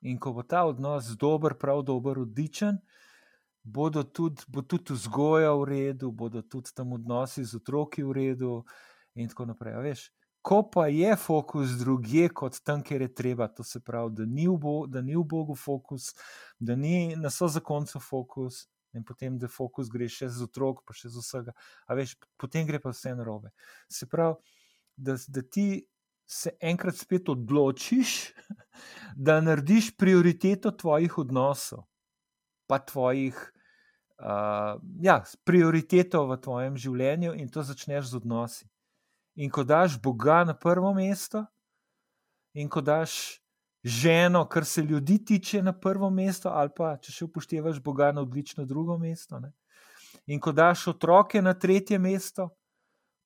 In ko bo ta odnos dober, prav dober, odličen, bodo tudi, bo tudi vzgoja v redu, bodo tudi tam odnosi z otroki v redu, in tako naprej. Veš, ko pa je fokus drugje kot tam, kjer je treba, to se pravi, da ni v, Bo, da ni v Bogu fokus, da ni na so zakoncu fokus, in potem, da fokus gre še z otrok, pa še z vsega. A veš, potem gre pa vse narobe. Se pravi, da, da ti se enkrat spet odločiš, da narediš prioriteto tvojih odnosov, pa tvojih. Uh, ja, prioriteto v tvojem življenju in to začneš z odnosi. In ko daš Boga na prvo mesto, in ko daš ženo, kar se ljudi tiče, na prvo mesto, ali pa če še upoštevaš Boga na odlično drugo mesto. Ne? In ko daš otroke na tretje mesto,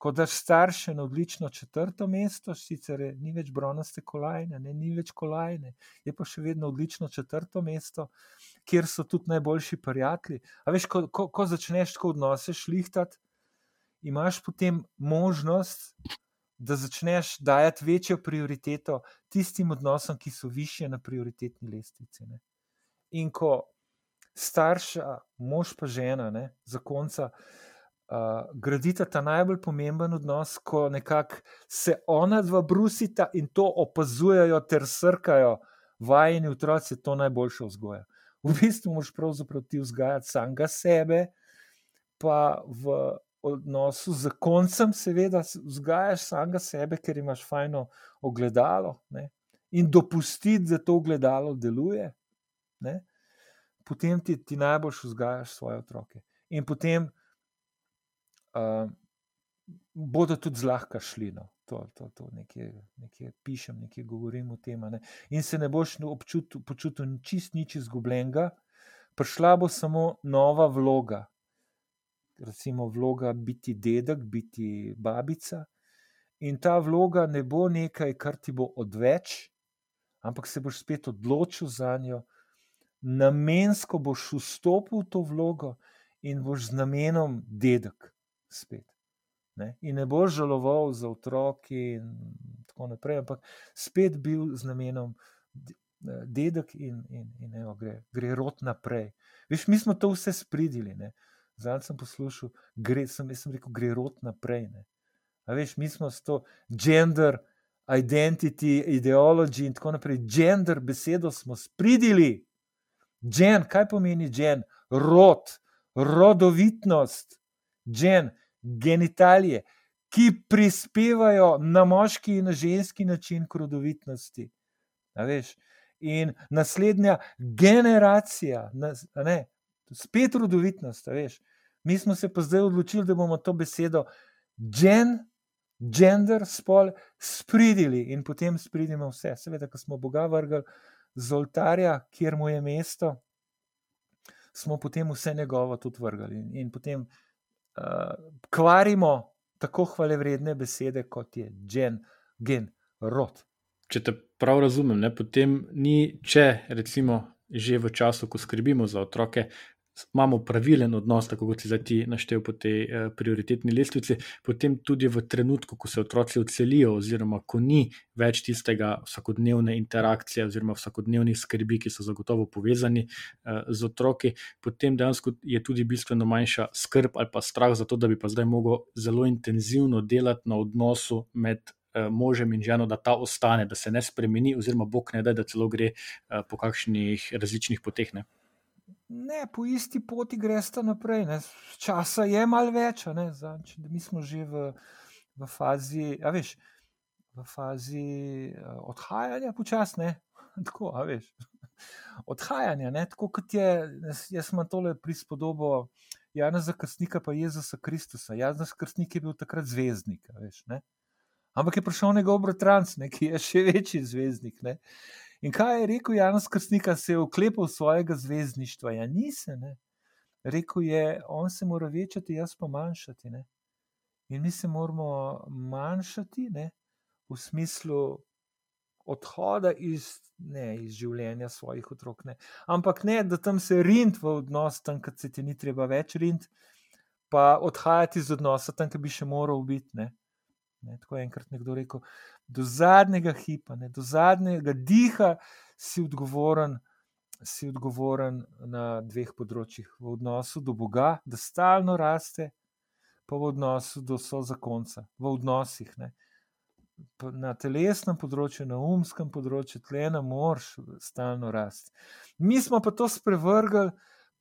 ko daš starše na odlično četrto mesto, sicer je, ni več bronaste kolajne, ne, ni več kolajne, je pa še vedno odlično četrto mesto, kjer so tudi najboljši prijatelji. A veš, ko, ko, ko začneš tako odnose šlihtati, imaš potem možnost, da začneš dajati večjo prioriteto tistim odnosom, ki so više na prioritetni lestvici. Ne. In ko starša, mož pa žena, ne, za konca, uh, gradita ta najbolj pomemben odnos, ko nekako se ona dva brusita in to opazujejo ter srkajo, vajeni otroci, to najboljša vzgoja. V bistvu moš pravzaprav ti vzgajati samega sebe, pa v odnosu z koncem, seveda, vzgajaš samega sebe, ker imaš fajno ogledalo ne? in dopustiti, da to ogledalo deluje. Ne? Potem ti, ti najbolj vzgajaš svoje otroke. In potem uh, bodo tudi zlahka šli. No. To, to, to nekje, nekje pišem, nekje govorim o tem. Ne. In se ne boš občutil, počutil čist nič izgubljenega, prišla bo samo nova vloga. Recimo vloga biti dedek, biti babica. In ta vloga ne bo nekaj, kar ti bo odveč, ampak se boš spet odločil za njo, namensko boš vstopil v to vlogo in boš z namenom dedek spet. Ne? In ne boš žaloval za otroki in tako naprej, ampak spet bil z namenom dedek in, in, in evo, gre, gre rot naprej. Veš, mi smo to vse spridili. Zdaj sem poslušal, gre, sem, sem rekel, gre rot naprej. Ne? A veš, mi smo s to gender, identity, ideology in tako naprej. Gender besedo smo spridili. Gen, kaj pomeni gen? Rod, rodovitnost, gen genitalije, ki prispevajo na moški in na ženski način k rodovitnosti. In naslednja generacija, ne, spet rodovitnost. Mi smo se pa zdaj odločili, da bomo to besedo gen, gender, spol spridili in potem spridimo vse. Seveda, ko smo Boga vrgli z oltarja, kjer mu je mesto, smo potem vse njegovo tudi vrgli. In, in potem uh, kvarimo tako hvale vredne besede, kot je gen, gen, rod. Če te prav razumem, ne, potem ni, če recimo že v času, ko skrbimo za otroke, imamo pravilen odnos, tako kot si zdaj ti naštel po tej eh, prioritetni lestvici, potem tudi v trenutku, ko se otroci odselijo, oziroma ko ni več tistega vsakodnevne interakcije, oziroma vsakodnevnih skrbi, ki so zagotovo povezani eh, z otroki, potem dejansko je tudi bistveno manjša skrb ali pa strah za to, da bi pa zdaj mogel zelo intenzivno delati na odnosu med. Eh, možem in ženo, da ta ostane, da se ne spremeni, oziroma Bog ne da, da celo gre uh, po kakšnih različnih poteh. Ne, po isti poti greš naprej. Ne. Časa je malo več, Zanč, mi smo že v, v fazi, a veš, v fazi uh, odhajanja, počasne. Tako, a veš. Odhajanja, ne? tako kot je, jaz imam tole prispodobo Jana Zakrstnika, pa Jezusa Kristusa. Jan Zakrstnik je bil takrat zvezdnik, veš, ampak je prišel njegov bratranc, ki je še večji zvezdnik. Ne? In kaj je rekel Janus Krstnik, se je oklepal svojega zvezdništva? Ja, nisem. Rekl je, on se mora večati, jaz pa manjšati. Ne? In mi se moramo manjšati ne? v smislu odhoda iz, ne, iz življenja svojih otrok. Ne? Ampak ne, da tam se rind v odnos, tam, kad se ti ni treba več rind, pa odhajati iz odnosa, tam, ki bi še moral biti. Ne? Ne, tako je enkrat nekdo rekel, do zadnjega hipa, ne, do zadnjega diha si odgovoren, si odgovoren na dveh področjih. V odnosu do Boga, da stalno raste, pa v odnosu do sozakonca, v odnosih. Ne. Na telesnem področju, na umskem področju, tle ne moreš stalno rasti. Mi smo pa to sprevrgli,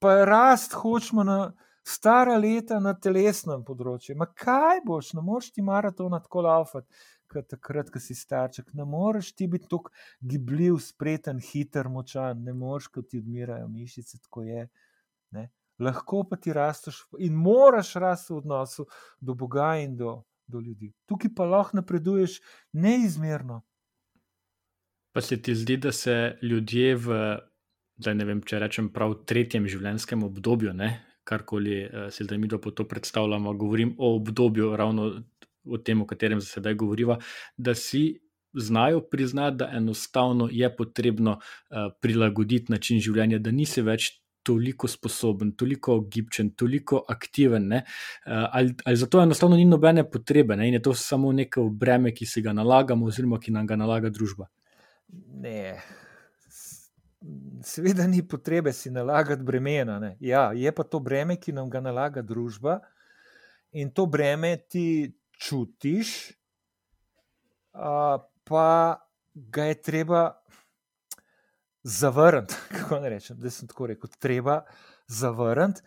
pa rast hočemo na stara leta na telesnem področju. Ma kaj boš, ne moreš ti maratona tako laufati, kot takrat, ko si starček. Ne moreš ti biti tako gibljiv, spreten, hiter, močan, ne moreš, kot ti odmirajo mišice, tako je. Ne? Lahko pa ti rasteš in moraš rasti v odnosu do Boga in do, do ljudi. Tukaj pa lahko napreduješ neizmerno. Pa se ti zdi, da se ljudje v, da ne vem, če rečem prav, tretjem življenjskem obdobju, ne, karkoli eh, se zdaj mi to predstavljamo, govorim o obdobju, ravno o tem, o katerem se zdaj govoriva, da si znajo priznati, da enostavno je potrebno eh, prilagoditi način življenja, da nisi več. Toliko sposoben, toliko gibčen, toliko aktiven? Eh, ali, ali zato enostavno ni nobene potrebe, ne? in je to samo neko breme, ki si ga nalagamo, oziroma ki nam ga nalaga družba. Ne, seveda ni potrebe si nalagati bremena. Ja, je pa to breme, ki nam ga nalaga družba. in to breme ti čutiš, uh, pa ga je treba zavrniti. Kako ne rečem, da sem tako rekel, treba zavrniti.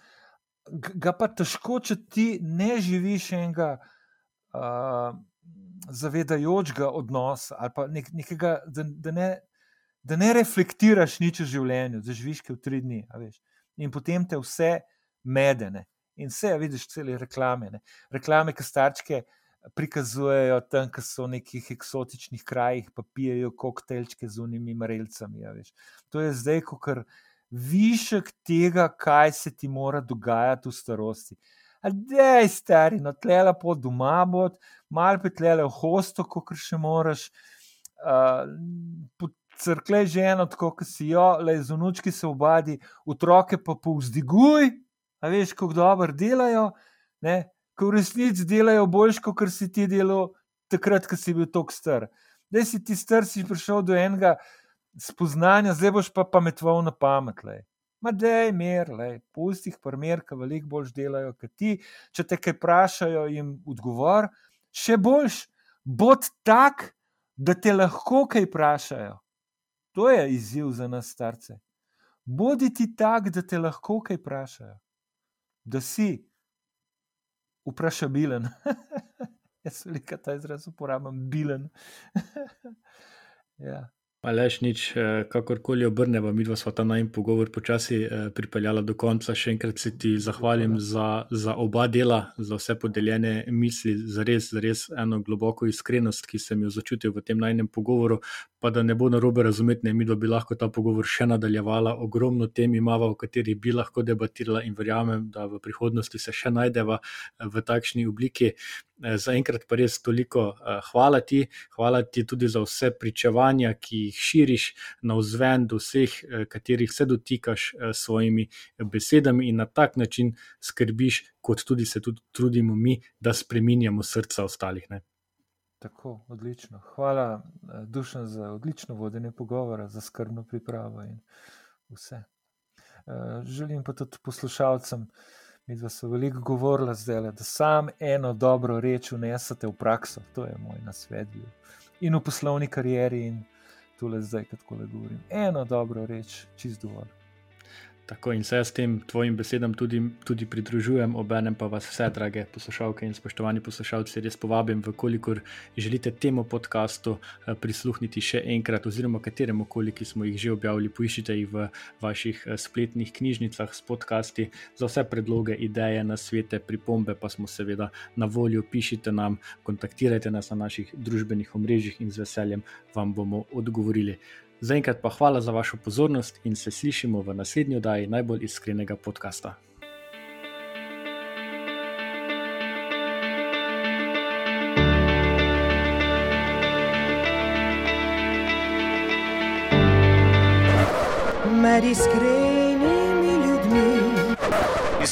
Ga pa težko, če ti ne živiš enega uh, zavedajočega odnosa, ali pa nek, nekega, da, da, ne, da ne reflektiraš nič v življenju, da živiš kot tri dni. In potem te vse medene. In vse, vidiš, cele reklame. Ne. Reklame, ki starčke prikazujejo tam, ki so v nekih eksotičnih krajih, pa pijejo koktejlčke z unimi marelcami. To je zdaj, ko kar višek tega, kaj se ti mora dogajati v starosti. Dej, stari, no, tle po doma bod, malo pe tle v hosto, ko kar še moraš. Uh, Crkle ženo, tako kot si jo, le z unučki se obadi, otroke pa povzdiguj, a veš, kako dobro delajo, ne? ko v resnici delajo boljš, kot si ti delal takrat, ko si bil tako star. Da si ti star, si prišel do enega spoznanja, zdaj boš pa pametval na pamet. Le. Ma da je mer, pusti jih primer, ki veliko bolj delajo kot ti. Če te kaj vprašajo, jim odgovor, še boljš, bod tak, da te lahko kaj vprašajo. To je izziv za nas, starce. Bodi ti tak, da te lahko kaj vprašajo, da si vprašabilen. Jaz veliko ta izraz uporabljam, bilen. ja. Alež nič, eh, kakorkoli obrnemo, mi dva smo ta najmen pogovor počasi eh, pripeljala do konca. Še enkrat se ti zahvalim za, za oba dela, za vse podeljene misli, za res, za res eno globoko iskrenost, ki sem jo začutil v tem najmenjem pogovoru. Pa da ne bo na robe razumeti, mi dva bi lahko ta pogovor še nadaljevala. Ogromno tem imamo, o katerih bi lahko debatirala in verjamem, da v prihodnosti se še najdeva eh, v takšni obliki. Za enkrat pa res toliko hvala ti, hvala ti tudi za vse pričevanja, ki jih širiš na vzven do vseh, eh, katerih se dotikaš s eh, svojimi besedami in na tak način skrbiš, kot tudi se tudi trudimo mi, da spreminjamo srca ostalih. Ne? Tako, odlično. Hvala, eh, Dušan, za odlično vodenje pogovora, za skrbno pripravo in vse. Želim pa tudi poslušalcem, so veliko govorili zdaj, da sam eno dobro reč unesete v prakso. To je moj nasvet. In v poslovni karieri, in tole zdaj, kako le govorim. Eno dobro reč, čist dovolj. Tako in se s tem tvojim besedam tudi, tudi pridružujem, obenem pa vas vse, drage poslušalke in spoštovani poslušalci, res povabim, vkolikor želite temu podkastu eh, prisluhniti še enkrat, oziroma kateremu koli, ki smo jih že objavili, poiščite jih v vaših eh, spletnih knjižnicah s podcasti. Za vse predloge, ideje, na svete, pripombe pa smo seveda na voljo. Pišite nam, kontaktirajte nas na naših družbenih omrežjih in z veseljem vam bomo odgovorili. Zaenkrat pa hvala za vašo pozornost in se slišimo v naslednji oddaji najbolj iskrenega podcasta. Iskrenimi ljudmi.